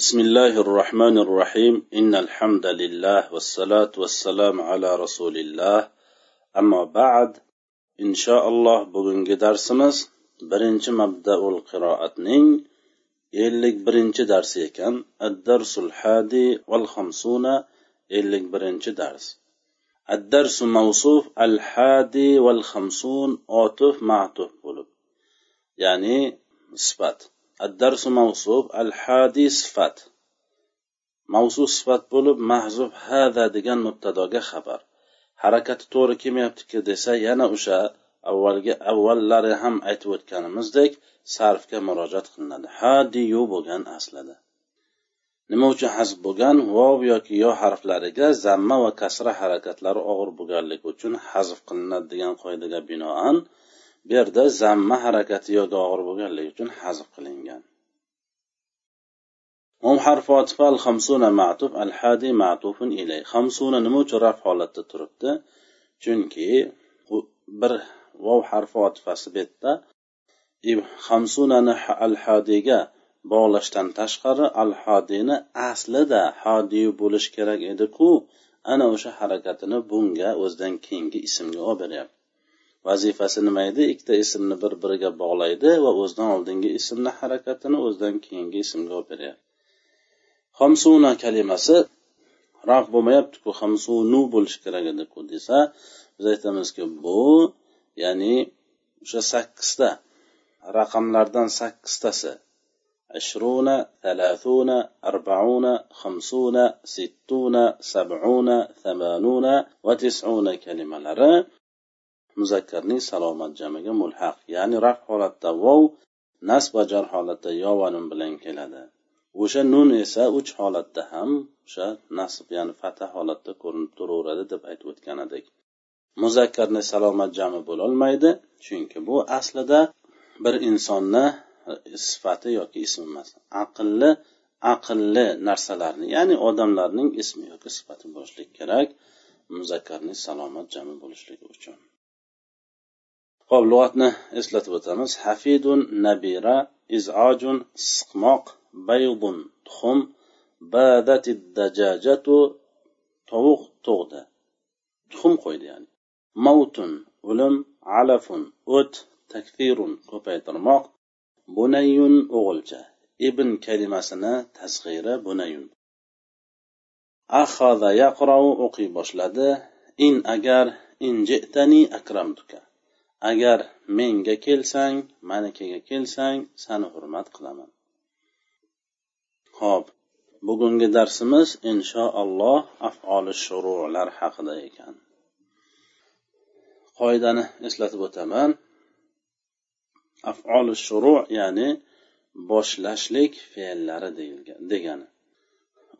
بسم الله الرحمن الرحيم إن الحمد لله والصلاة والسلام على رسول الله أما بعد إن شاء الله بقنج درسمز برنج مبدأ القراءة نين إليك برنج درس يكن الدرس الحادي والخمسون إليك برنج درس الدرس موصوف الحادي والخمسون أوتف معتف يعني صفات الدرس موصوف الحادي صفat mavzu sifat bo'lib mahzuf hada degan mubtadoga xabar harakati to'g'ri kelmayaptiki desa yana o'sha avvalgi avvallari ham aytib o'tganimizdek sarfga murojaat qilinadi hadiyu bo'lgan aslida nima uchun hasb bo'lgan vov yoki yo harflariga zamma va kasra harakatlari og'ir bo'lganligi uchun hazf qilinadi degan qoidaga binoan bu yerda zamma harakati yoki og'ir bo'lganligi uchun hazb qilingan. Mom harfi otifa hamsuna matuf al hadi matufun ilay. Hamsuna nima uchun raf holatda turibdi? Chunki bir vov harfi otifasi bu yerda. Hamsunani al hadiyga bog'lashdan tashqari al hodiyni aslida hodiy bo'lishi kerak edi ku ana o'sha harakatini bunga o'zidan keyingi ismga olib beryapti. vazifasi nima edi? Ikkita ismni bir biriga bog'laydi va o'zidan oldingi ismni harakatini o'zidan keyingi ismga olib beryapti. Hamsuna kalimasi raf bo'lmayaptiku hamsunu bo'lishi kerak ediku desa biz aytamizki bu ya'ni o'sha sakkizta raqamlardan sakkiztasi ashruna talatuna arbauna hamsuna sittuna sabuna tamanuna va tisuna kalimalari muzakkarning salomat jamiga mulhaq ya'ni raf holatda vov nasb va jar holatda yovanun bilan keladi. O'sha nun esa uch holatda ham o'sha nasb ya'ni fatha holatda ko'rinib turaveradi deb aytib o'tgan edik muzakkarni salomat jami bo'lolmaydi chunki bu aslida bir insonni sifati yoki ismi emas aqlli aqlli narsalarni ya'ni odamlarning ismi yoki sifati bo'lishligi kerak muzakkarning salomat jami bo'lishligi uchun. Ho'p lug'atni eslatib o'tamiz hafidun nabira izojun siqmoq baydun tuxum badati dajajatu tovuq tug'di. Tuxum qo'ydi ya'ni. Mavtun o'lim alafun o't takfirun ko'paytirmoq. Bunayun o'g'ilcha. Ibn kalimasini tasg'iri bunayun. Ahaza yaqrau o'qiy boshladi. In agar injitani akramtuka. Agar menga kelsang manikiga kelsang sani hurmat qilaman. Ho'p bugungi darsimiz inshaalloh afoli shurular haqida ekan. Qoidani eslatib o'taman. Afoli shuru ya'ni boshlashlik fe'llari degani.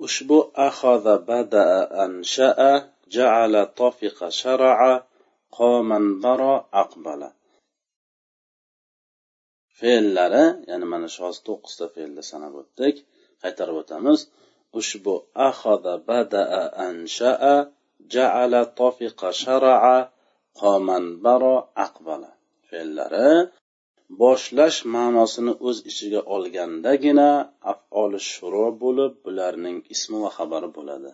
Ushbu ahaza badaa anshaa jaala tofiqa sharaa qoman baro aqbala. Fe'llari ya'ni mana shu hozir to'qqizta fe'lni sanab o'tdik qaytarib o'tamiz. Ushbu ahaza badaa anshaa jaala tofiqa sharaa qoman baro aqbala. Fe'llari boshlash ma'nosini o'z ichiga olgandagina afoli shuro bo'lib bularning ismi va xabari bo'ladi.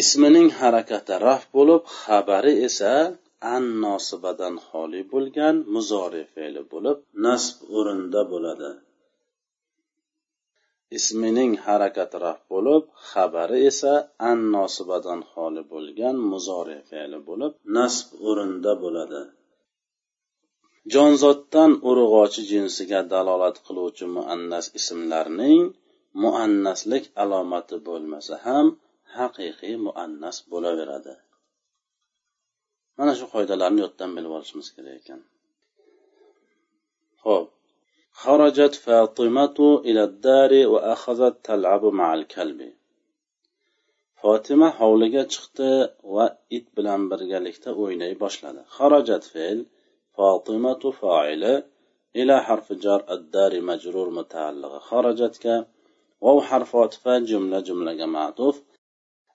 Ismining harakati raf bo'lib xabari esa an nosibadan xoli bo'lgan muzori fe'li bo'lib nasb o'rinda bo'ladi. Ismining harakati raf bo'lib xabari esa an nosibadan xoli bo'lgan muzori fe'li bo'lib nasb o'rinda bo'ladi. Jonzotdan urug'ochi jinsiga dalolat qiluvchi muannas ismlarning muannaslik alomati bo'lmasa ham haqiqiy muannas bo'laveradi mana shu qoidalarni yoddan bilib olishimiz kerak ekan ho'p خرجت فاطمة إلى الدار وأخذت تلعب مع الكلب fotima hovliga chiqdi va it bilan birgalikda o'ynay boshladi xarajat fe'l فاطمة فاعل إلى حرف جر الدار مجرور متعلق خرجت واو حرف عطف جملة جملة معطوف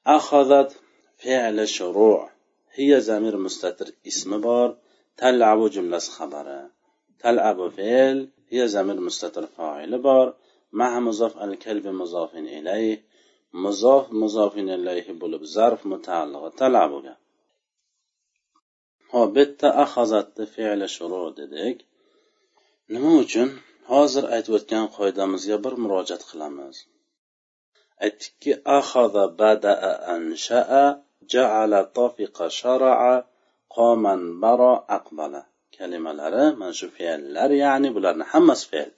أخذت فعل شروع هي زمير مستتر اسم بار تلعب جملة خبره تلعب فعل هي زمير مستتر فاعل بار مع مضاف الكلب مضاف إليه مضاف مضاف إليه bo'lib zarf mutaallig'i talabuga hop bu yerda ahazatni fe'li shuru dedik nima uchun hozir aytib o'tgan qoidamizga bir murojaat qilamiz aytdikki ahaza badaa anshaa jaala tofiqa sharaa qoman baro aqbala. Kalimalari mana shu fe'llar ya'ni bularni hammasi fe'l.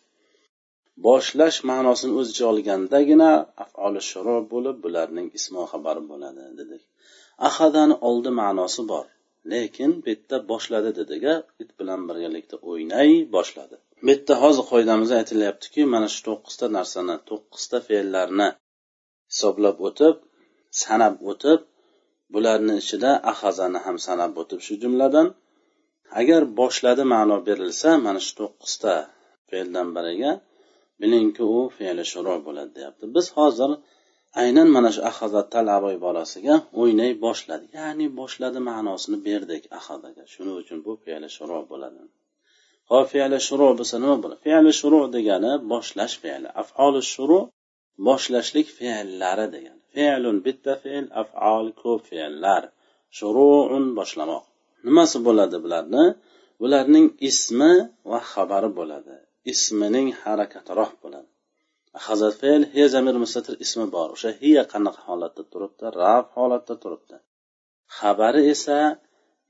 Boshlash ma'nosini o'z ichiga olgandagina afoli shuro bo'lib bularning ismo xabari bo'ladi dedik. Ahadani oldi ma'nosi bor. Lekin bu yerda boshladi dediga it bilan birgalikda o'ynay boshladi. Bu yerda hozir qoidamizda aytilyaptiki mana shu to'qqizta narsani to'qqizta fe'llarni hisoblab o'tib sanab o'tib bularni ichida ahazani ham sanab o'tib shu jumladan. Agar boshladi ma'no berilsa mana shu to'qqizta fe'ldan biriga bilingki u fe'li shuro bo'ladi deyapti. Biz hozir aynan mana shu ahazat talaboy bolasiga o'ynay boshladi ya'ni boshladi ma'nosini berdik ahadaga shuning uchun bu fe'li shuro bo'ladi. Ho fe'li shuro bo'lsa nima bo'ladi? Fe'li shuro degani boshlash fe'li. Afoli shuru boshlashlik fe'llari degan fe'lun bitta fe'l afol ko'p fe'llar. Shuruun boshlamoq. Nimasi bo'ladi bularni? Bularning ismi va xabari bo'ladi. Ismining harakatiroq bo'ladi. Hazat fe'l he zamir mustatir ismi bor. O'sha hiya qanaqa holatda turibdi? Raf holatda turibdi. Xabari esa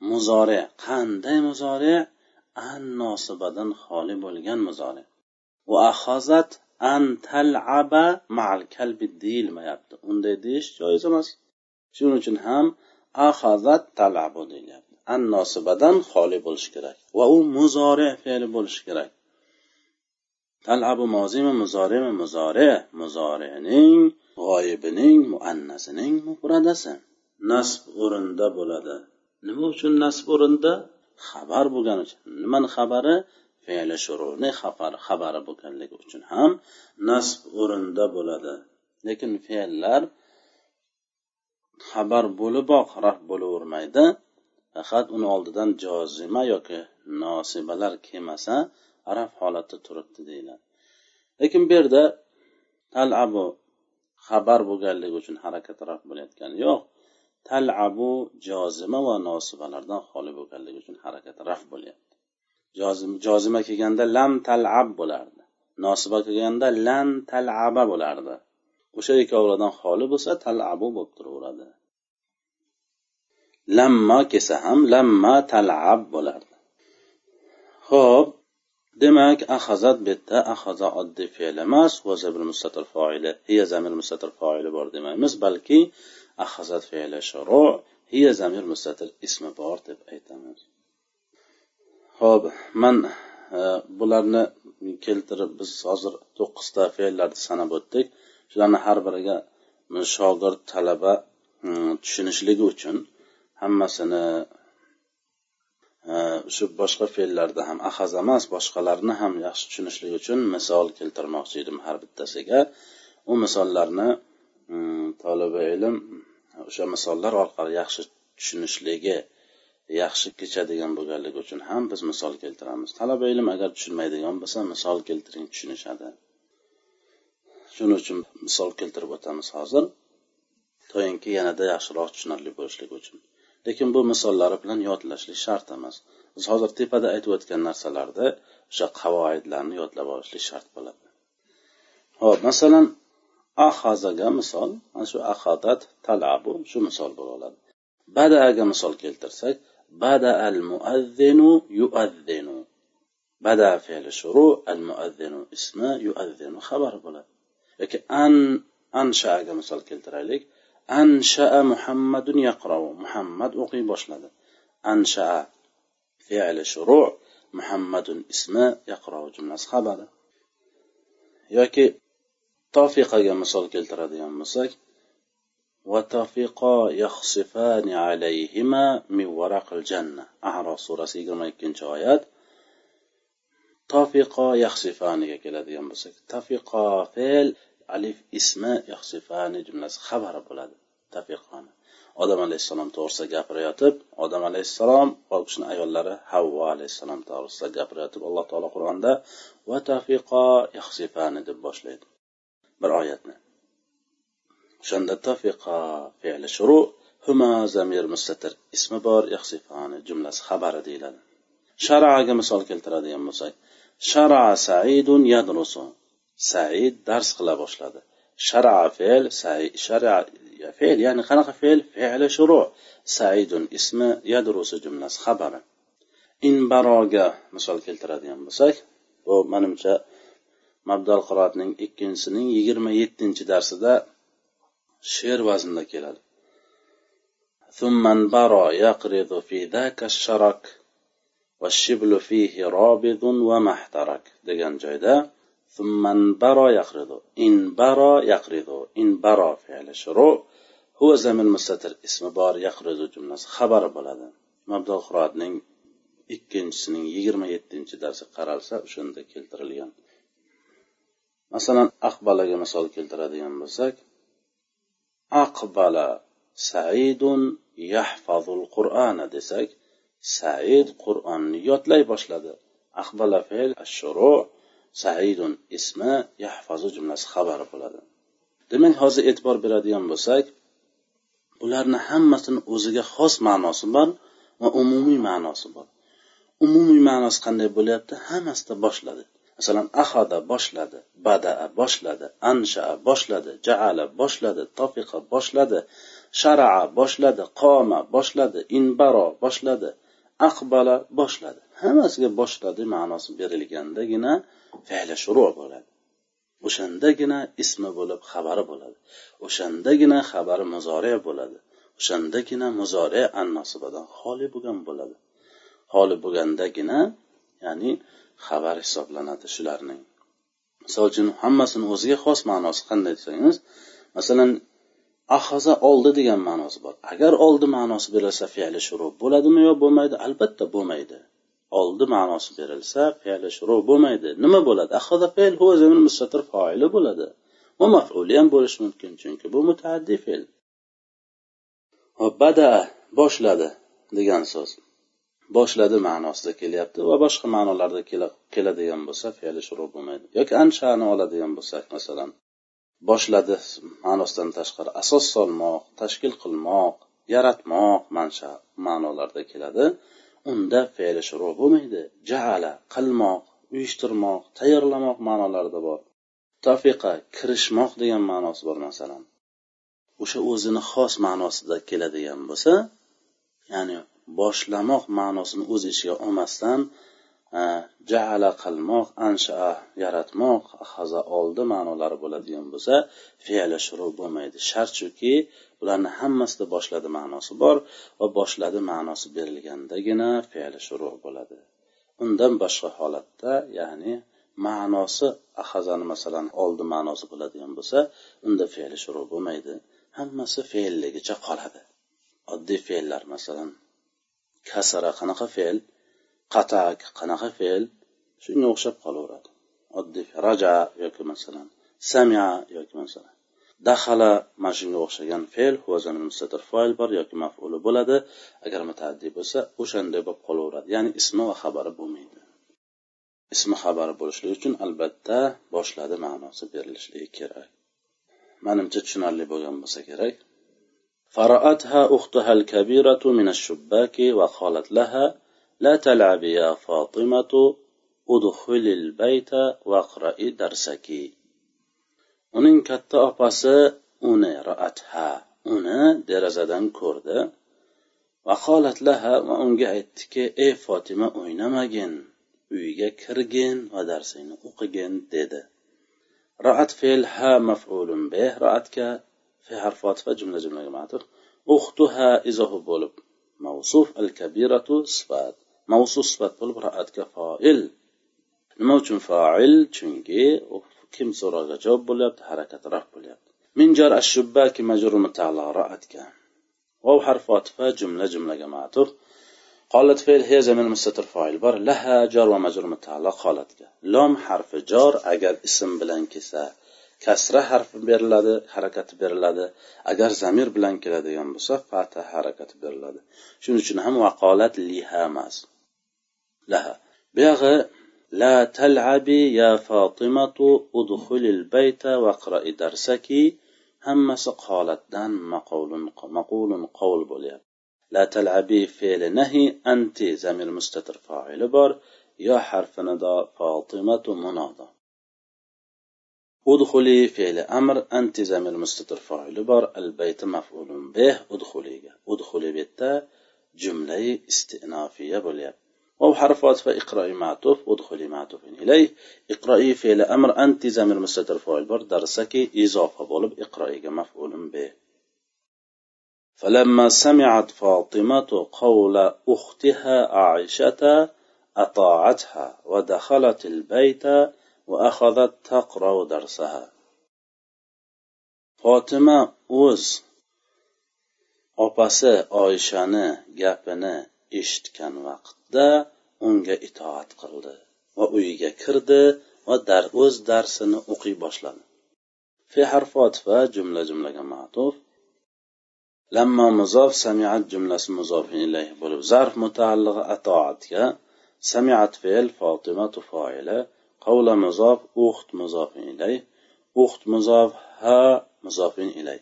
muzori. Qanday muzori? An nosibadan xoli bo'lgan muzori. Va ahozat an talaba mal kalbi deyilmayapti. Unday deyish joiz emas. Shuning uchun ham ahazat talabu deyilyapti. An nosibadan xoli bo'lishi kerak. Va u muzori fe'li bo'lishi kerak. Talabu mozimi muzorimi muzori. Muzorining g'oyibining muannasining mufradasi. Nasb o'rinda bo'ladi. Nima uchun nasb o'rinda? Xabar bo'lgani uchun. Nimani xabari? Fe'li shuruni xabari xabari bo'lganligi uchun ham nasb o'rinda bo'ladi. Lekin fe'llar xabar bo'liboq raf bo'lavermaydi. Faqat uni oldidan jozima yoki nosibalar kelmasa araf holatda turibdi deyiladi. Lekin bu yerda talabu xabar bo'lganligi uchun harakat raf bo'layotgani yo'q. Talabu jozima va nosibalardan xoli bo'lganligi uchun harakat raf bo'lyapti. Jozima kelganda lam talab bo'lardi. Nosiba kelganda lan talaba bo'lardi. O'sha ikkovlardan xoli bo'lsa talabu bo'lib turaveradi. Lamma kelsa ham lamma talab bo'lardi. Ho'p demak ahazat betda ahaza oddiy fe'l emas va mustatir foili hiya zamir mustatir foili bor demaymiz balki ahazat fe'li shuru hiya zamir mustatir ismi bor deb aytamiz. Ho'p man e, bularni keltirib biz hozir to'qqizta fe'llarni sanab o'tdik. Shularni har biriga mm, shogird talaba mm, tushunishligi uchun hammasini e, shu boshqa fe'llarda ham ahaz emas boshqalarni ham yaxshi tushunishlik uchun misol keltirmoqchi edim har bittasiga. U misollarni mm, ilm o'sha misollar orqali yaxshi tushunishligi yaxshi kechadigan bo'lganligi uchun ham biz misol keltiramiz. Talaba ilm agar tushunmaydigan bo'lsa misol keltiring tushunishadi. Shuning uchun misol keltirib o'tamiz hozir. Toinki yanada yaxshiroq tushunarli bo'lishligi uchun. Lekin bu misollari bilan yodlashlik shart emas. Biz hozir tepada aytib o'tgan narsalarda o'sha qavoidlarni yodlab olishlik shart bo'ladi. Ho'p masalan ahazaga misol mana shu ahadat talabu shu misol bo'la oladi badaaga misol keltirsak bada المؤذن يؤذن yuazzinu فعل شروع المؤذن al يؤذن ismi yuazzinu bo'ladi. Yoki an anshaaga misol keltiraylik. Anshaa muhammadun yaqrau. Muhammad o'qiy boshladi. Anshaa fe'li shuru muhammadun ismi yaqrau jumlasi xabari. Yoki tofiqaga misol keltiradigan bo'lsak وتفقا يخصفان عليهما من ورق الجنة أعراف surasi yigirma ikkinchi oyat tofiqo yaxsifaniga keladigan bo'lsak tafiqo fe'l alif ismi yaxsifani jumlasi xabari bo'ladi tafiqoni odam alayhissalom to'g'risida gapirayotib odam alayhissalom va u kishini ayollari havvo alayhissalom to'g'risida gapirayotib alloh taolo qur'onda tafiqo yaxsifani deb boshlaydi bir oyatni O'shanda tafiqa fe'li shuru huma zamir mustatir ismi bor yaxsifani jumlasi xabari deyiladi. Sharaga misol keltiradigan bo'lsak shara saidun yadrusu. Said dars qila boshladi. Shara fe'l shara fe'l ya'ni qanaqa fe'l? Fe'li shuru. Saidun ismi yadrusu jumlasi xabari. Inbaroga misol keltiradigan bo'lsak bu manimcha mabdal qiroatning ikkinchisining yigirma yettinchi darsida she'r vaznida keladi ثم انبرى يقرض في ذاك الشرك والشبل فيه رابض ومحترك degan joyda ثم انبرى يقرض انبرى يقرض انبرى فعل شروع هو زمن مستتر اسم بor يقرض jumlasi xabari bo'ladi mabdal qiroatning ikkinchisining yigirma yettinchi darsi qaralsa o'shanda keltirilgan masalan aqbalaga misol keltiradigan bo'lsak aqbala saidun yahfazul qur'ana desak said qur'onni yodlay boshladi. aqbala fe'l ashuru saidun ismi yahfazu jumlasi xabari bo'ladi. Demak hozir e'tibor beradigan bo'lsak bularni hammasini o'ziga xos ma'nosi bor va umumiy ma'nosi bor. Umumiy ma'nosi qanday bo'lyapti? Hammasida boshladi. Masalan ahada boshladi badaa boshladi anshaa boshladi jaala boshladi tofiqa boshladi sharaa boshladi qoma boshladi inbaro boshladi aqbala boshladi. Hammasiga boshladi ma'nosi berilgandagina fe'li shuru bo'ladi. O'shandagina ismi bo'lib xabari bo'ladi. O'shandagina xabari muzore bo'ladi. O'shandagina muzore an nosibadan xoli bo'lgan bo'ladi. Xoli bo'lgandagina ya'ni xabar hisoblanadi shularning. Misol uchun hammasini o'ziga xos ma'nosi qanday desangiz masalan ahaza oldi degan ma'nosi bor. Agar oldi ma'nosi berilsa fe'li shuru bo'ladimi yo bo'lmaydi? Albatta bo'lmaydi. Oldi ma'nosi berilsa fe'li shuru bo'lmaydi. Nima bo'ladi? Ahaza fe'l huva zamin mustatir foili bo'ladi. Va mafuli ham bo'lishi mumkin chunki bu mutaaddi fe'l. Badaa boshladi degan so'z. Boshladi ma'nosida kelyapti va boshqa ma'nolarda keladigan bo'lsa fe'li shuru bo'lmaydi. Yoki anshani oladigan bo'lsak masalan boshladi ma'nosidan tashqari asos solmoq tashkil qilmoq yaratmoq mansha ma'nolarda keladi. Unda fe'li shuru bo'lmaydi. Jaala qilmoq uyushtirmoq tayyorlamoq ma'nolarida bor. Tafiqa kirishmoq degan ma'nosi bor masalan. O'sha o'zini xos ma'nosida keladigan bo'lsa ya'ni boshlamoq ma'nosini o'z ichiga olmasdan e, jaala qilmoq ansha yaratmoq haza oldi ma'nolari bo'ladigan bo'lsa fe'li shuru bo'lmaydi. Shart shuki bularni hammasida boshladi ma'nosi bor va boshladi ma'nosi berilgandagina fe'li shuru bo'ladi. Undan boshqa holatda ya'ni ma'nosi ahazani masalan oldi ma'nosi bo'ladigan bo'lsa unda fe'li shuru bo'lmaydi. Hammasi fe'lligicha qoladi. Oddiy fe'llar masalan kasara qanaqa fe'l qatak qanaqa fe'l shunga o'xshab qolaveradi. Oddiy raja yoki masalan samia yoki masalan. Dahala mana shunga o'xshagan fe'l mustatir foil bor yoki mafuli bo'ladi. Agar mutaaddi bo'lsa o'shanday bo'lib qolaveradi. Ya'ni ismi va xabari bo'lmaydi. Ismi xabari bo'lishligi uchun albatta boshladi ma'nosi berilishligi kerak. Manimcha tushunarli bo'lgan bo'lsa kerak. فرأتها أختها الكبيرة من الشباك وقالت لها لا تلعبي يا فاطمة ادخلي البيت واقرئي درسك uning katta opasi uni raatha uni derazadan ko'rdi vaqolat laha va unga aytdiki ey fotima o'ynamagin uyga kirgin va darsingni o'qigin dedi raat fe'l ha maf'ulun bih raatga fi harf va jumla jumlaga ma'tuf uxtuha izohi bo'lib mavsuf al kabiratu sifat mavsuf sifat bo'lib raatga foil nima uchun foil chunki kim so'roqga javob bo'lyapti harakat raf bo'lyapti min jar ashubbaki majrur mutala raatga واو حرف عطف جملة جملة معطوف قالت فعل هي زمن مستتر فاعل بار لها جار ومجرور متعلق قالت لام حرف جار اگر اسم bilan kelsa kasra harfi beriladi harakati beriladi. Agar zamir bilan keladigan bo'lsa fatha harakati beriladi. Shuning uchun ham vaqolat liha emas. Laha. Buyog'i la talabi ya ادخل البيت bayta درسك darsaki hammasi qolatdan maqulun maqulun قول بوليا la talabi fe'li nahi anti zamir mustatir فاعل bor. يا حرف nido fotimatu منادى fe'li amr anti zamir mustatir foili bor albayti maf'ulun bih udxuliga udxuli bu yerda jumlai istinofiya bo'lyapti واو حرف عطف اقرأي معطوف ادخلي معطوف إليه. اقرأي فعل أمر أنت زمير مستتر فاعل بر درسك إضافة بولب اقرأي مفعول به. فلما سمعت فاطمة قول أختها عائشة أطاعتها ودخلت البيت وأخذت تقرأ درسها فاطمة o'z opasi oyishani gapini eshitgan vaqtda unga itoat qildi va uyiga kirdi va dar o'z darsini o'qiy boshladi fi harfot va jumla jumlaga matuf lamma muzof samiat jumlasi muzofin ilayhi bo'lib zarf mutaallig'i atoatga samiat fe'l fotimatu foila qavla muzof uxt muzofin ilay. Uxt muzof ha muzofin ilay.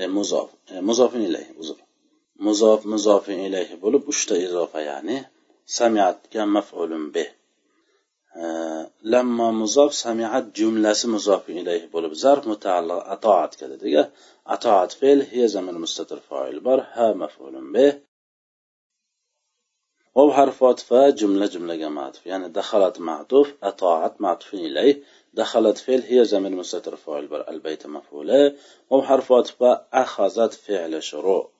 E, muzof e, muzofin ilay uzr. Muzof muzofin ilayhi bo'lib uchta izofa ya'ni samiatga maf'ulun bih e, lamma muzof samiat jumlasi muzofin ilayhi bo'lib zarf mutaalliq atoatga dedik atoat fe'l hiya zamir mustatir foil bor ha maf'ulun bih واو حرف عطف جملة جملة معطوف يعني دخلت معطوف أطاعت معطوف إليه دخلت فعل هي زمن مستتر فاعل بر البيت مفعولة واو حرف عطف أخذت فعل شروع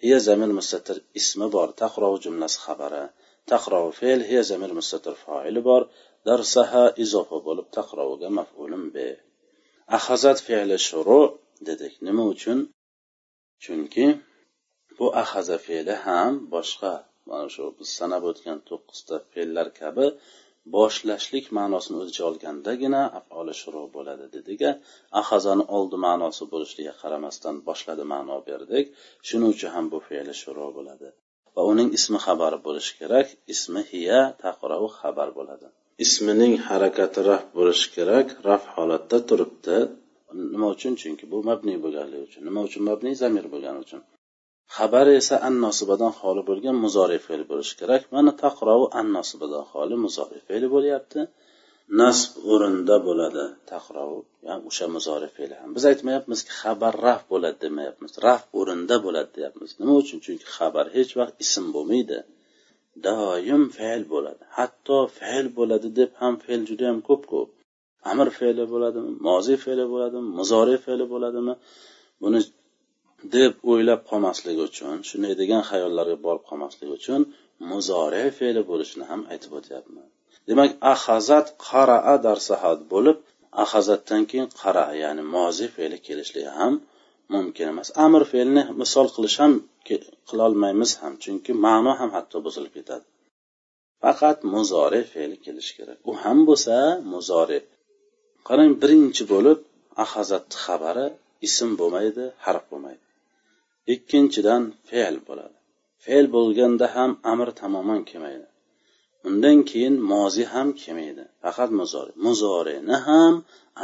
هي زمن مستتر اسم بار تقرأ جملة خبره تقرأ فعل هي زمن مستتر فاعل بار درسها إضافة بولب تقرأ مفعول به أخذت فعل شروع dedik nima uchun chunki bu ahaza fe'li ham boshqa mana shu biz sanab o'tgan to'qqizta fe'llar kabi boshlashlik ma'nosini o'z ichiga olgandagina afoli shuru bo'ladi dedik ahazani oldi ma'nosi bo'lishiga qaramasdan boshladi ma'no berdik shuning uchun ham bu fe'li shuru bo'ladi. Va uning ismi xabari bo'lishi kerak. Ismi hiya taqrau xabar bo'ladi. Ismining harakati raf bo'lishi kerak. Raf holatda turibdi. Nima uchun? Chunki bu mabniy bo'lganligi uchun. Nima uchun mabniy zamir bo'lgani uchun. Xabar esa an nosibadan xoli bo'lgan muzori fe'l bo'lishi kerak. Mana taqrovi an nosibadan xoli muzori fe'li bo'lyapti. Nasb o'rinda bo'ladi taqrov ya'ni o'sha muzori fe'li ham. Biz aytmayapmizki xabar raf bo'ladi demayapmiz. Raf o'rinda bo'ladi deyapmiz. Nima uchun? Chunki xabar hech vaqt ism bo'lmaydi. Doim fe'l bo'ladi. Hatto fe'l bo'ladi deb ham fe'l juda yam ko'p ko'p amr fe'li bo'ladimi? Moziy fe'li bo'ladimi? Muzori fe'li bo'ladimi? Buni deb o'ylab qolmaslik uchun shunday degan xayollarga borib qolmaslik uchun muzore fe'li bo'lishini ham aytib o'tyapman. Demak ahazat qaraa darsahat bo'lib ahazatdan keyin qara ya'ni mozi fe'li kelishligi ham mumkin emas. Amr fe'lni misol qilish ham qilolmaymiz ham chunki ma'no ham hatto buzilib ketadi. Faqat muzore fe'li kelishi kerak. U ham bo'lsa muzore qarang birinchi bo'lib ahazatni xabari ism bo'lmaydi harf bo'lmaydi. Ikkinchidan fe'l bo'ladi. Fe'l bo'lganda ham amr tamoman kelmaydi. Undan keyin mozi ham kelmaydi. Faqat muzori. Muzorini ham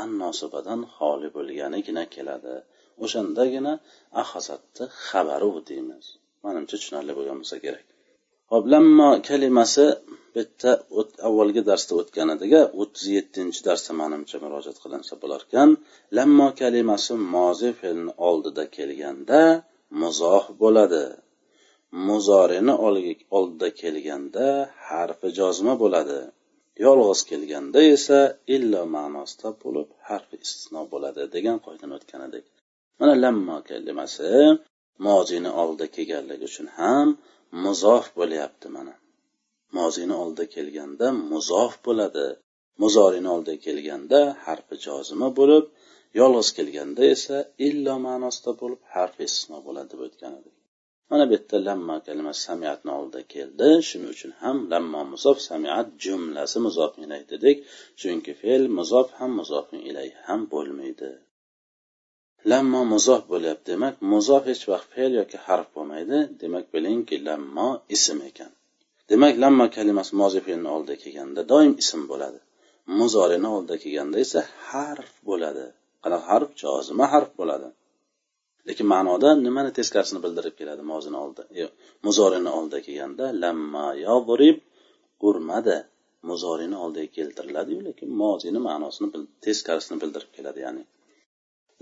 an nosibadan xoli bo'lganigina keladi. O'shandagina ahazatni xabari deymiz. Manimcha tushunarli bo'lgan bo'lsa kerak. Hop lammo kalimasi bitta avvalgi darsda o'tgan ediga o'ttiz yettinchi darsda manimcha murojaat qilinsa bo'larkan lammo kalimasi mozi fe'lni oldida kelganda muzoh bo'ladi. Muzorini oldida kelganda harfi jozma bo'ladi. Yolg'iz kelganda esa illo ma'nosida bo'lib harfi istisno bo'ladi degan qoidani o'tgan edik. Mana lammo kalimasi mozini oldida kelganligi uchun ham muzof bo'lyapti mana. Mozini oldida kelganda muzof bo'ladi. Muzorini oldida kelganda harfi jozima bo'lib yolg'iz kelganda esa illo ma'nosida bo'lib harf istisno bo'ladi deb o'tgan edik mana bu yerda lamma kalimasi samiatni oldida keldi. Shuning uchun ham lammo muzof samiat jumlasi muzof ilay dedik. Chunki fe'l muzof ham muzofin ilay ham bo'lmaydi. Lammo muzof bo'lyapti demak muzof hech vaqt fe'l yoki harf bo'lmaydi. Demak bilingki lammo ism ekan. Demak lamma kalimasi mozi fe'lni oldida kelganda doim ism bo'ladi. Muzorini oldida kelganda esa harf bo'ladi. Qanaqa harf? Jozima harf bo'ladi. Lekin ma'noda nimani teskarisini bildirib keladi mozini oldi e, muzorini oldiga kelganda lamma yoburib urmadi. Muzorini oldiga keltiriladiyu lekin mozini ma'nosini teskarisini bildirib keladi ya'ni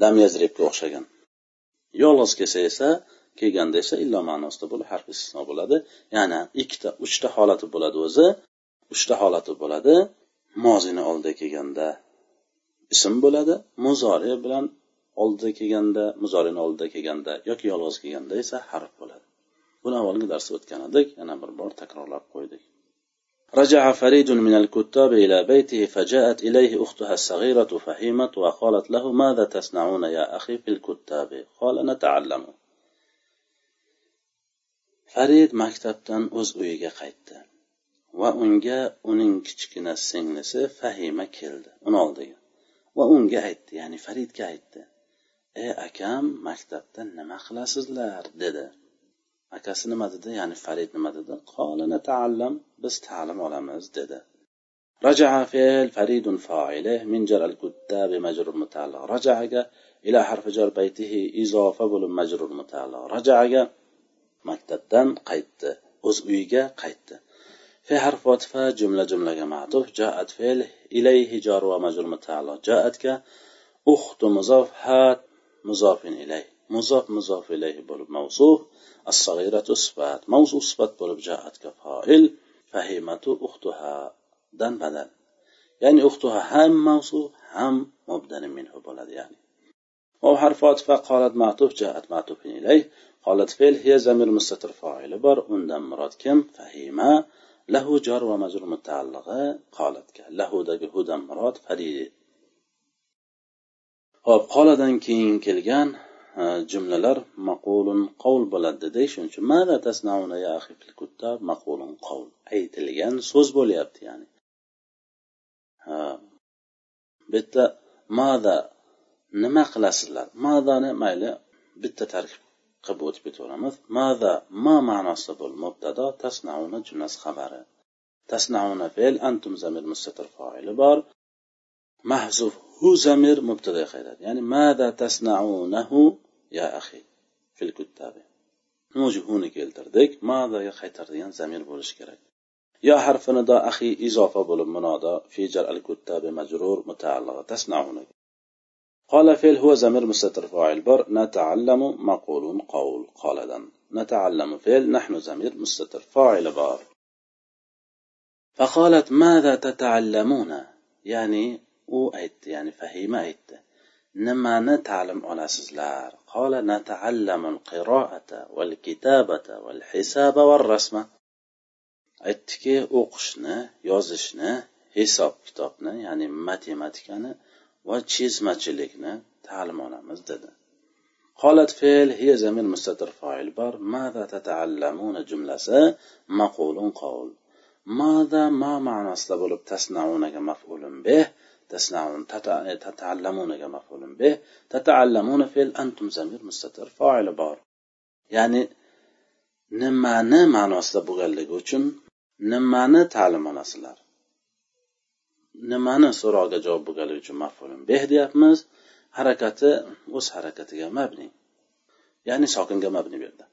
lam yazribga o'xshagan yolg'iz kelsa esa kelganda esa illo ma'nosida bu harf istisno bo'ladi. Ya'ni ikkita uchta holati bo'ladi o'zi. Uchta holati bo'ladi. Mozini oldiga kelganda ism bo'ladi muzori bilan oldida kelganda muzorini oldida kelganda yoki yolg'iz kelganda esa harf bo'ladi buni avvalgi darsda o'tgan edik yana bir bor takrorlab qo'ydik رجع فريد من الكتاب إلى بيته فجاءت إليه أختها الصغيرة فهيمة وقالت له ماذا تصنعون يا أخي في الكتاب قال نتعلم farid maktabdan o'z uyiga qaytdi va unga uning kichkina singlisi fahima keldi uni oldiga va unga aytdi ya'ni faridga aytdi ey akam maktabda nima qilasizlar dedi akasi nima dedi ya'ni farid nima dedi qolini taallam biz ta'lim olamiz dedi رجع فعل فريد فاعله من جر الكتاب مجرور متعلق رجع إلى حرف جر بيته إضافة بول مجرور متعلق رجع maktabdan qaytdi o'z uyiga qaytdi في حرف وصفة جملة جملة معطوف جاءت فعل إليه جار ومجرور متعلق جاءتك أخت مضاف هات مضاف إليه مضاف مضاف إليه بولب موصوف الصغيرة صفات موصوف صفات بولب جاءتك فاعل فهمة أختها دن بدل يعني أختها هم موصوف هم مبدل منه بولد يعني. وهو حرف عطف قالت معطوف جاءت معطوف إليه قالت فعل هي زمير مستتر فاعل بر undam murod kim fahima lahu jor va majrur mutaallig'i qolatga. Lahudagi hudan murod farid hop qoladan keyin kelgan e, jumlalar maqulun qovul bo'ladi dedi shuning uchun. Mada tasnauna ya axi fil kuttab? Maqulun qovul aytilgan so'z bo'lyapti ya'ni. E, Bu yerda mada nima qilasizlar? Madani mayli bitta tarkib qilib o'tib ketaveramiz mada ma ma'nosida bo'l mubtado tasnauna jumlasi xabari tasnauna fe'l antum zamir mustatir foili bor mahzuf hu zamir mubtada qaytadi ya'ni mada tasnaunahu ya axi fil kuttabi huni keltirdik madaga qaytaradigan zamir bo'lishi kerak yo harfi nido axi izofa bo'lib munodo fi jar al kuttabi majrur mutaalliga tasnauna قال فيل هو زمير مستتر فاعل بر نتعلم مقول قول قال دن نتعلم فيل نحن زمير مستتر فاعل بر فقالت ماذا تتعلمون؟ يعني أو أيت يعني فهيمة أيت. نما نتعلم على سزلار قال نتعلم القراءة والكتابة والحساب والرسمة ايتكي أوقشنا يوزشنا حساب كتابنا يعني ماتيماتيكانا. يعني va chizmachilikni ta'lim olamiz dedi قالت فعل هي زمير مستتر فاعل بار ماذا تتعلمون جملة مقول قول ماذا ما معنى bo'lib tasnaunga maf'ulun bih تسمعون تتعلمون مفعول به تتعلمون فعل أنتم زمير مستتر فاعل بار ya'ni nimani ma'nosida bo'lganligi uchun nimani ta'lim olasizlar nimani so'rog'iga javob bo'lganligi uchun mafulun beh deyapmiz. Harakati o'z harakatiga mabni. Ya'ni sokinga mabni bu yerda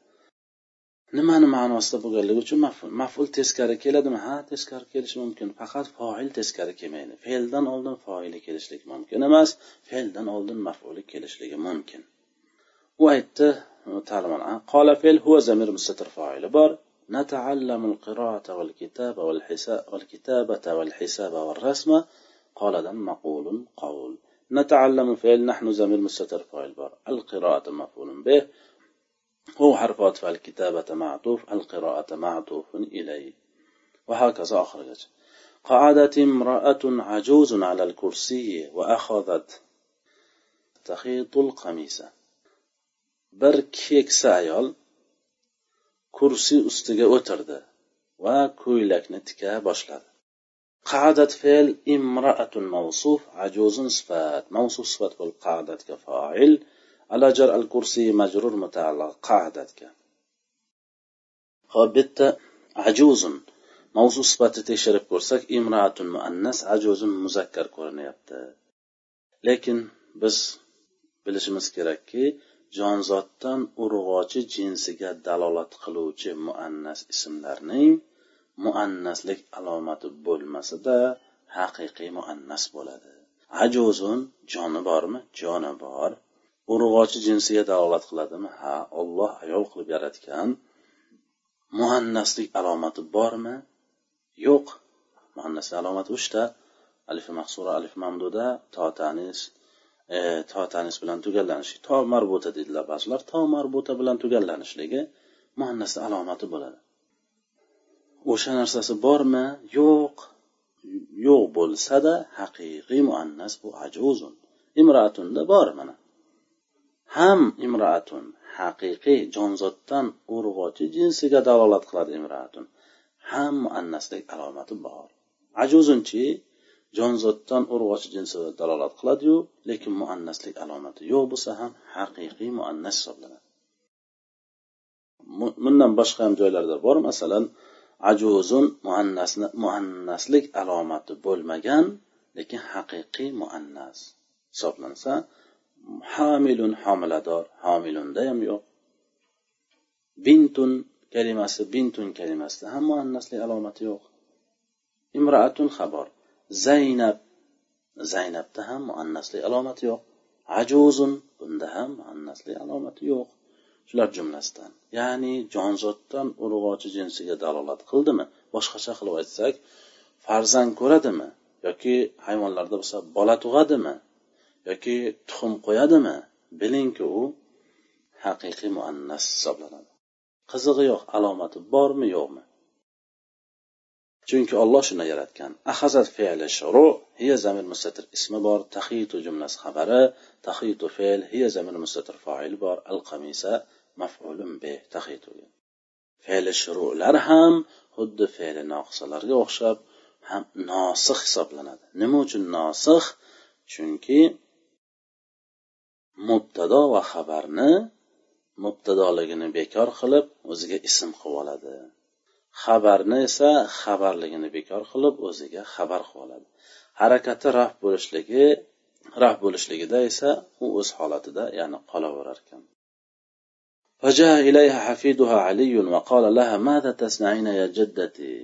nimani ma'nosida bo'lganligi uchun maful maful teskari keladimi? Ha teskari kelishi mumkin. Faqat foil teskari kelmaydi. Fe'ldan oldin foili kelishligi mumkin emas fe'ldan oldin mafuli kelishligi mumkin. U aytdi qola fe'l huva zamir mustatir foili bor. نتعلم القراءة والكتابة والحساب والكتابة والحساب والرسم. قال دم مقول قول. نتعلم فعل نحن زمير مستتر فاعل بار. القراءة مفعول به. هو حرف عطف الكتابة معطوف القراءة معطوف إليه. وهكذا أخرجت. قعدت امرأة عجوز على الكرسي وأخذت تخيط القميص. keksa ayol kursi ustiga o'tirdi va ko'ylakni tika boshladi قعدت فعل امرأة موصوف عجوز صفات موصوف صفات والقعدت كفاعل على جر الكرسي مجرور متعلق قعدت ك bitta ajuzun mavzu sifati tekshirib ko'rsak imraatun muannas ajuzun muzakkar ko'rinyapti lekin biz bilishimiz kerakki jonzotdan urg'ochi jinsiga dalolat qiluvchi muannas ismlarning muannaslik alomati bo'lmasada haqiqiy muannas bo'ladi. Ajuzun joni bormi? Joni bor. Urg'ochi jinsiga dalolat qiladimi? Ha olloh ayol qilib yaratgan muannaslik alomati bormi? Yo'q. Muannaslik alomati uchta. Alif mahsura alif mamduda to tanis e, to tanis bilan tugallanishi to marbuta deydilar ba'zilar. To marbuta bilan tugallanishligi muannasni alomati bo'ladi. O'sha narsasi bormi? Yo'q. Yo'q bo'lsada haqiqiy muannas bu ajuzun. Imraatunda bor mana. Ham imraatun haqiqiy jonzotdan urg'ochi jinsiga dalolat qiladi imraatun ham muannaslik alomati bor. Ajuzunchi? Jonzotdan urg'ochi jinsiga dalolat qiladiyu lekin muannaslik alomati yo'q bo'lsa ham haqiqiy muannas hisoblanadi. Bundan boshqa ham joylarda bor masalan ajuzun muannasni muannaslik alomati bo'lmagan lekin haqiqiy muannas hisoblansa hamilun homilador homilunda ham yo'q. Bintun kalimasi bintun kalimasida ham muannaslik alomati yo'q. Imraatun xabor zaynab zaynabda ham muannaslik alomati yo'q. Ajuzun bunda ham muannaslik alomati yo'q. Shular jumlasidan ya'ni jonzotdan urg'ochi jinsiga dalolat qildimi boshqacha qilib aytsak farzand ko'radimi yoki hayvonlarda bo'lsa bola tug'adimi yoki tuxum qo'yadimi bilingki u haqiqiy muannas hisoblanadi. Qizig'i yo'q alomati bormi yo'qmi? Chunki olloh shunday yaratgan. Ahazat fe'li shuru hiya zamir mustatir ismi bor tahitu jumlasi xabari tahitu fe'l hiya zamir mustatir foil bor al qamisa maf'ulun bi tahitu. Fe'li shurular ham xuddi fe'li noqisalarga o'xshab ham nosix hisoblanadi. Nima uchun nosix chunki mubtado va xabarni mubtadoligini bekor qilib o'ziga ism qilib oladi. xabarni esa xabarligini bekor qilib o'ziga xabar qilib oladi harakati raf bo'lishligi raf bo'lishligida esa u o'z holatida ya'ni qolaverar ekan فجاء إليها حفيدها علي وقال لها ماذا تصنعين يا جدتي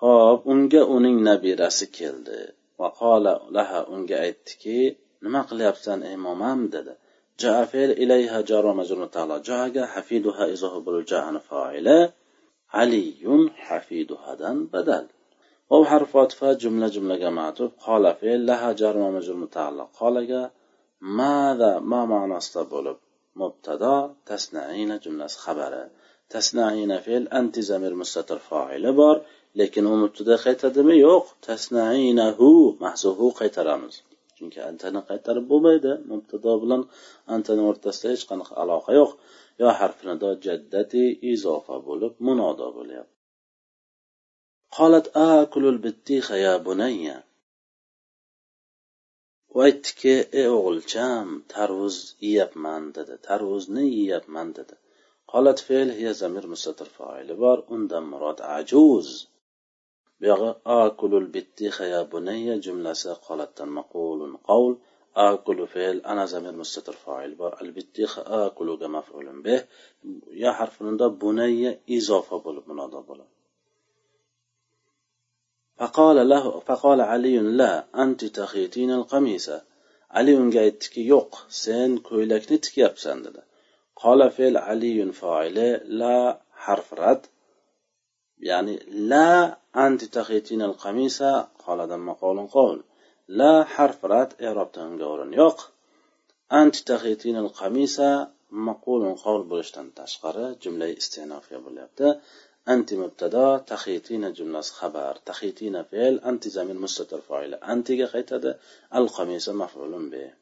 ho'p unga uning nabirasi keldi vaqola laha unga aytdiki nima qilyapsan ey momam dedi جاء فعل إليها جار ومجرور تعالى جاء حفيدها إضافة بالجاء فاعلة. علي حفيدها دن بدل. أو حرف عطف جملة جملة معطوف قال فعل لها جار ومجرور متعلق قال ماذا ما معنى استبولب مبتدا تصنعين جملة خبره. تصنعين فعل أنت زمير مستتر فاعل بار. lekin u mubtada qaytadimi yo'q tasnainahu mahzuhu qaytaramiz chunki antani qaytarib bo'lmaydi. Mubtado bilan antani o'rtasida hech qanaqa aloqa yo'q. Yo harfinido jaddati izofa bo'lib munodo bo'lyapti. Qolat akulul bittiha ya bunayya. U aytdiki ey o'g'ilcham tarvuz yeyapman dedi. Tarvuzni yeyapman dedi. Qolat fe'l hiya zamir mustatir foili bor. Undan murod ajuz. buyog'i akulul bittiha ya bunayya jumlasi qolatdan maqulun qavl akulu fe'l ana zamir mustatir fa'il bor al bittiha akuluga maf'ulun bih ya harfinida bunayya izofa bo'lib munodo bo'ladi فقال له فقال علي لا أنت تخيتين القميص علي unga aytdiki yo'q sen ko'ylakni tikyapsan dedi قال فعل علي فاعل لا حرف رد يعني لا أنت تخيتين القميص قال دم قول قول لا حرف رات إعراب تنقورن يوق أنت تخيتين القميص مقول قول بلشتن تشقر جملة استئنافية بليبتا أنت مبتدا تخيتين جملة خبر تخيتين فعل أنت زمين مستتر فاعل أنت خيتد القميص مفعول به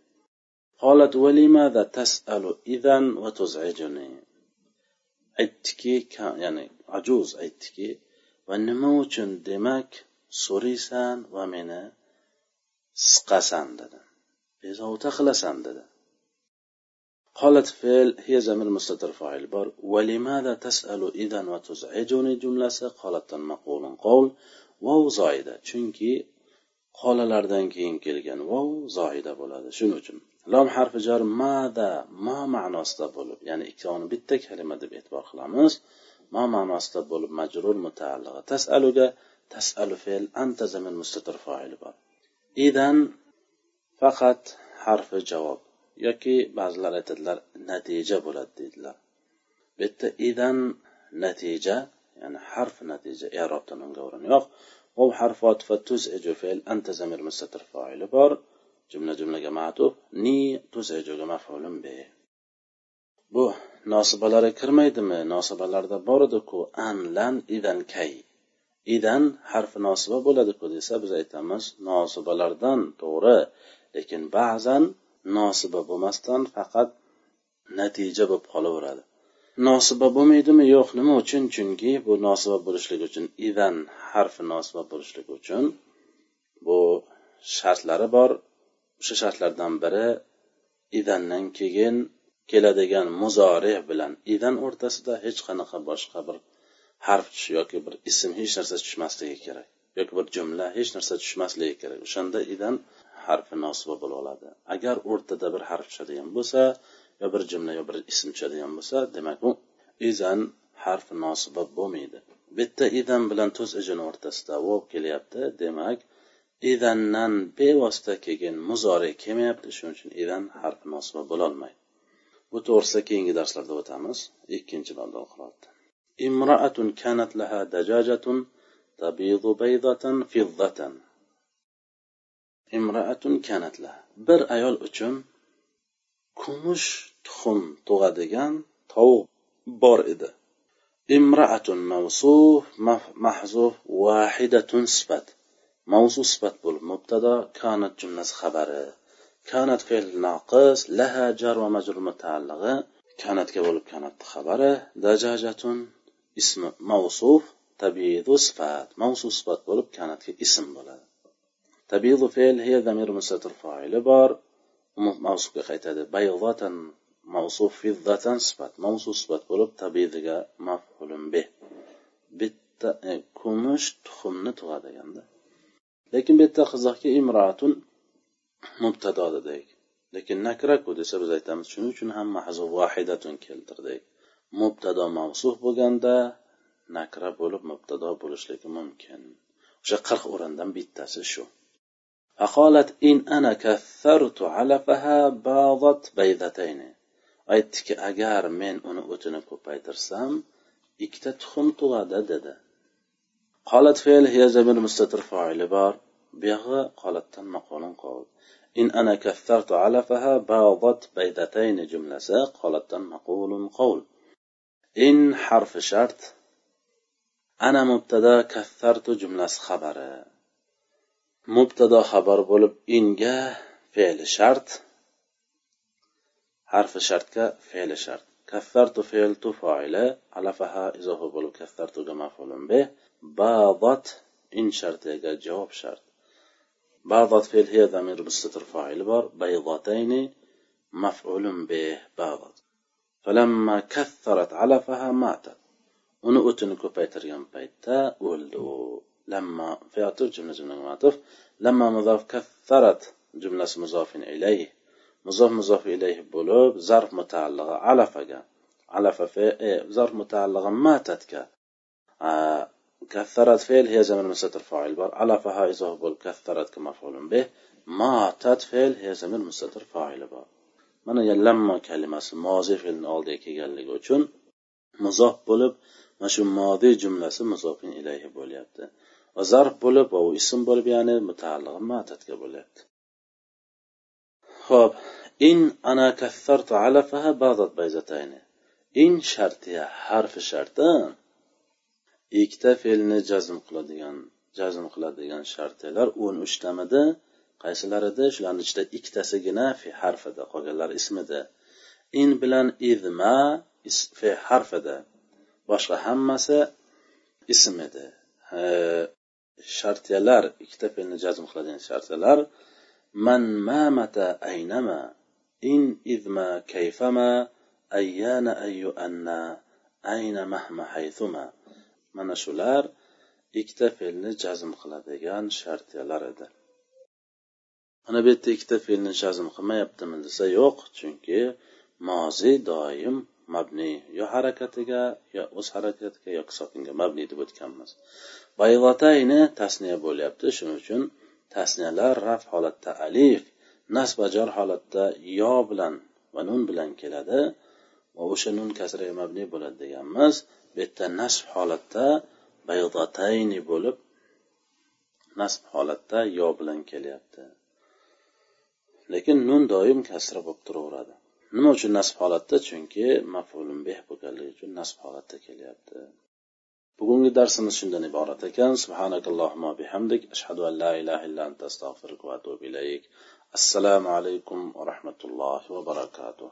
قالت ولماذا تسأل إذا وتزعجني aytdiki ya'ni ajuz aytdiki va nima uchun demak so'raysan va meni siqasan dedi bezovta qilasan dedi قالت فعل هي زمير مستتر فاعل بار ولماذا تسأل إذا وتزعجني جملة قالت مقول قول واو زايدة chunki qolalardan keyin kelgan vov zoida bo'ladi shuning uchun lom harfi jar mada ma ma'nosida bo'lib ya'ni ikkovini bitta kalima deb e'tibor qilamiz. Ma ma'nosida bo'lib majrur mutaalliga tasaluga tasalu fe'l anta zamin mustatir foili bor. Idan faqat harfi javob yoki ba'zilar aytadilar natija bo'ladi deydilar. Bu yerda idan natija ya'ni harf natija erobdan unga o'rin yo'q. Vov harfi otifa tuz fe'l anta zamir mustatir foili bor. jumla jumla jamatub ni tusajuga maf'ulun be. Bu nosibalari kirmaydimi? Nosibalarda bor ediku. An lan idan kay. Idan harfi nosiba bo'ladiku desa biz aytamiz nosibalardan to'g'ri. Lekin ba'zan nosiba bo'lmasdan faqat natija bo'lib qolaveradi. Nosiba bo'lmaydimi? Yo'q nima uchun? Chunki bu nosiba bo'lishligi uchun idan harfi nosiba bo'lishligi uchun bu shartlari bor. O'sha shartlardan biri idandan keyin keladigan muzorih bilan idan o'rtasida hech qanaqa boshqa bir harf yoki bir ism hech narsa tushmasligi kerak yoki bir jumla hech narsa tushmasligi kerak. O'shanda idan harfi nosiba bo'la oladi. Agar o'rtada bir harf tushadigan bo'lsa yo bir jumla yo bir ism tushadigan bo'lsa demak u izan harfi nosiba bo'lmaydi. Bitta idan bilan tuz ijini o'rtasida vov kelyapti demak idandan bevosita kelgan muzori kelmayapti shuning uchun idan harfi nosiba bo'lolmaydi. Bu to'g'risida keyingi darslarda o'tamiz. Ikkinchi babda o'qilyapti imroatun kanat laha dajajatun tabidu baydatan fiddatan. Imroatun kanat laha. Bir ayol uchun kumush tuxum tug'adigan tovuq bor edi. Imroatun mavsuf mahzuf vahidatun sifat. mavzu sifat bo'lib mubtado kanat jumlasi xabari kanat fe'l noqis laha jar va majrur mutaallig'i kanatga bo'lib kanatni xabari dajajatun ismi mavsuf tabiidu sifat. Mavsu sifat bo'lib kanatga ism bo'ladi. Tabiidu fe'l hiya zamir mustatir foili bor. Mavsufga qaytadi. Bayzatan mavsuf fizzatan sifat. Mavsu sifat bo'lib tabiiga maf'ulun bih bitta e, kumush tuxumni tug'a deganda. lekin bu yerda qiziqki imroatun mubtado dedik lekin nakraku desa biz aytamiz shuning uchun ham mahzu vahidatun keltirdik mubtado mavsuf bo'lganda nakra bo'lib mubtado bo'lishligi mumkin o'sha qirq o'rindan bittasi shu فقالت إن أنا كثرت علفها باضت بيضتين aytdiki agar men uni o'tini ko'paytirsam ikkita tuxum tug'adi dedi qolat fe'l hiya zamir mustatir foili bor. Buyog'i qolatdan maqolun qovul in ana kaffartu alafaha badat baydatayni jumlasi qolatdan maqulun qovul in harfi shart ana mubtada kaffartu jumlasi xabari. Mubtado xabar bo'lib inga fe'li shart harfi shartga fe'li shart. Kaffartu fe'l tu foili alafaha izofa bo'lib kaffartuga maf'ulun bih باضت إن شرط جواب شرط باضت في هي ضمير بالستر فاعل بر بيضتين مفعول به باضت فلما كثرت علفها ماتت ونؤتنكو بيتر يوم بيتا ولو لما فياتر جملة جملة معطف لما مضاف كثرت جملة مضاف إليه مضاف مضاف إليه بلوب ظرف متعلقة علفة علفة في زرف متعلقة ماتت كثرت فعل هي زمن مستتر فاعل بار علفها إضافة بول كثرت كمفعول به ماتت فعل هي زمن مستتر فاعل بار mana lamma kalimasi mozi fe'lni oldiga kelganligi uchun muzof bo'lib mana shu modiy jumlasi muzofin ilayhi bo'lyapti va zarf bo'lib va u ism bo'lib ya'ni mutaallig'i matatga bo'lyapti ho'p in ana kathartu alafaha badat bayzatayni in shartiya harfi sharti ikkita fe'lni jazm qiladigan jazm qiladigan shartlar o'n uchtamidi qaysilar edi shularni ichida ikkitasigina fe harfida qolganlari ismida. In bilan idma fe harfida. Boshqa hammasi ism edi shartiyalar ikkita fe'lni jazm qiladigan shartiyalar man mamata aynama in idma kayfama ayyana ayyu anna ayna mahma haythuma. Mana shular ikkita fe'lni jazm qiladigan shartiyalar edi. Mana bu yerda ikkita fe'lni jazm qilmayaptimi desa yo'q chunki mozi doim mabniy yo harakatiga yo o'z harakatiga yoki sokinga mabniy deb o'tganmiz. Bayvatayni tasniya bo'lyapti. Shuning uchun tasniyalar raf holatda alif nasb jar holatda yo bilan va nun bilan keladi. Va o'sha nun kasraga mabniy bo'ladi deganmiz. Bu yerda nasb holatda baydatayni bo'lib nasb holatda yo bilan kelyapti. Lekin nun doim kasra bo'lib turaveradi. Nima uchun nasb holatda? Chunki mafulun beh bo'lganligi uchun nasb holatda kelyapti. Bugungi darsimiz shundan iborat ekan. Subhanakallohumma bihamdik. Ashhadu an la ilaha illa anta astag'firuka va atubu ilayk. Assalomu alaykum va rahmatullohi va barakatuh.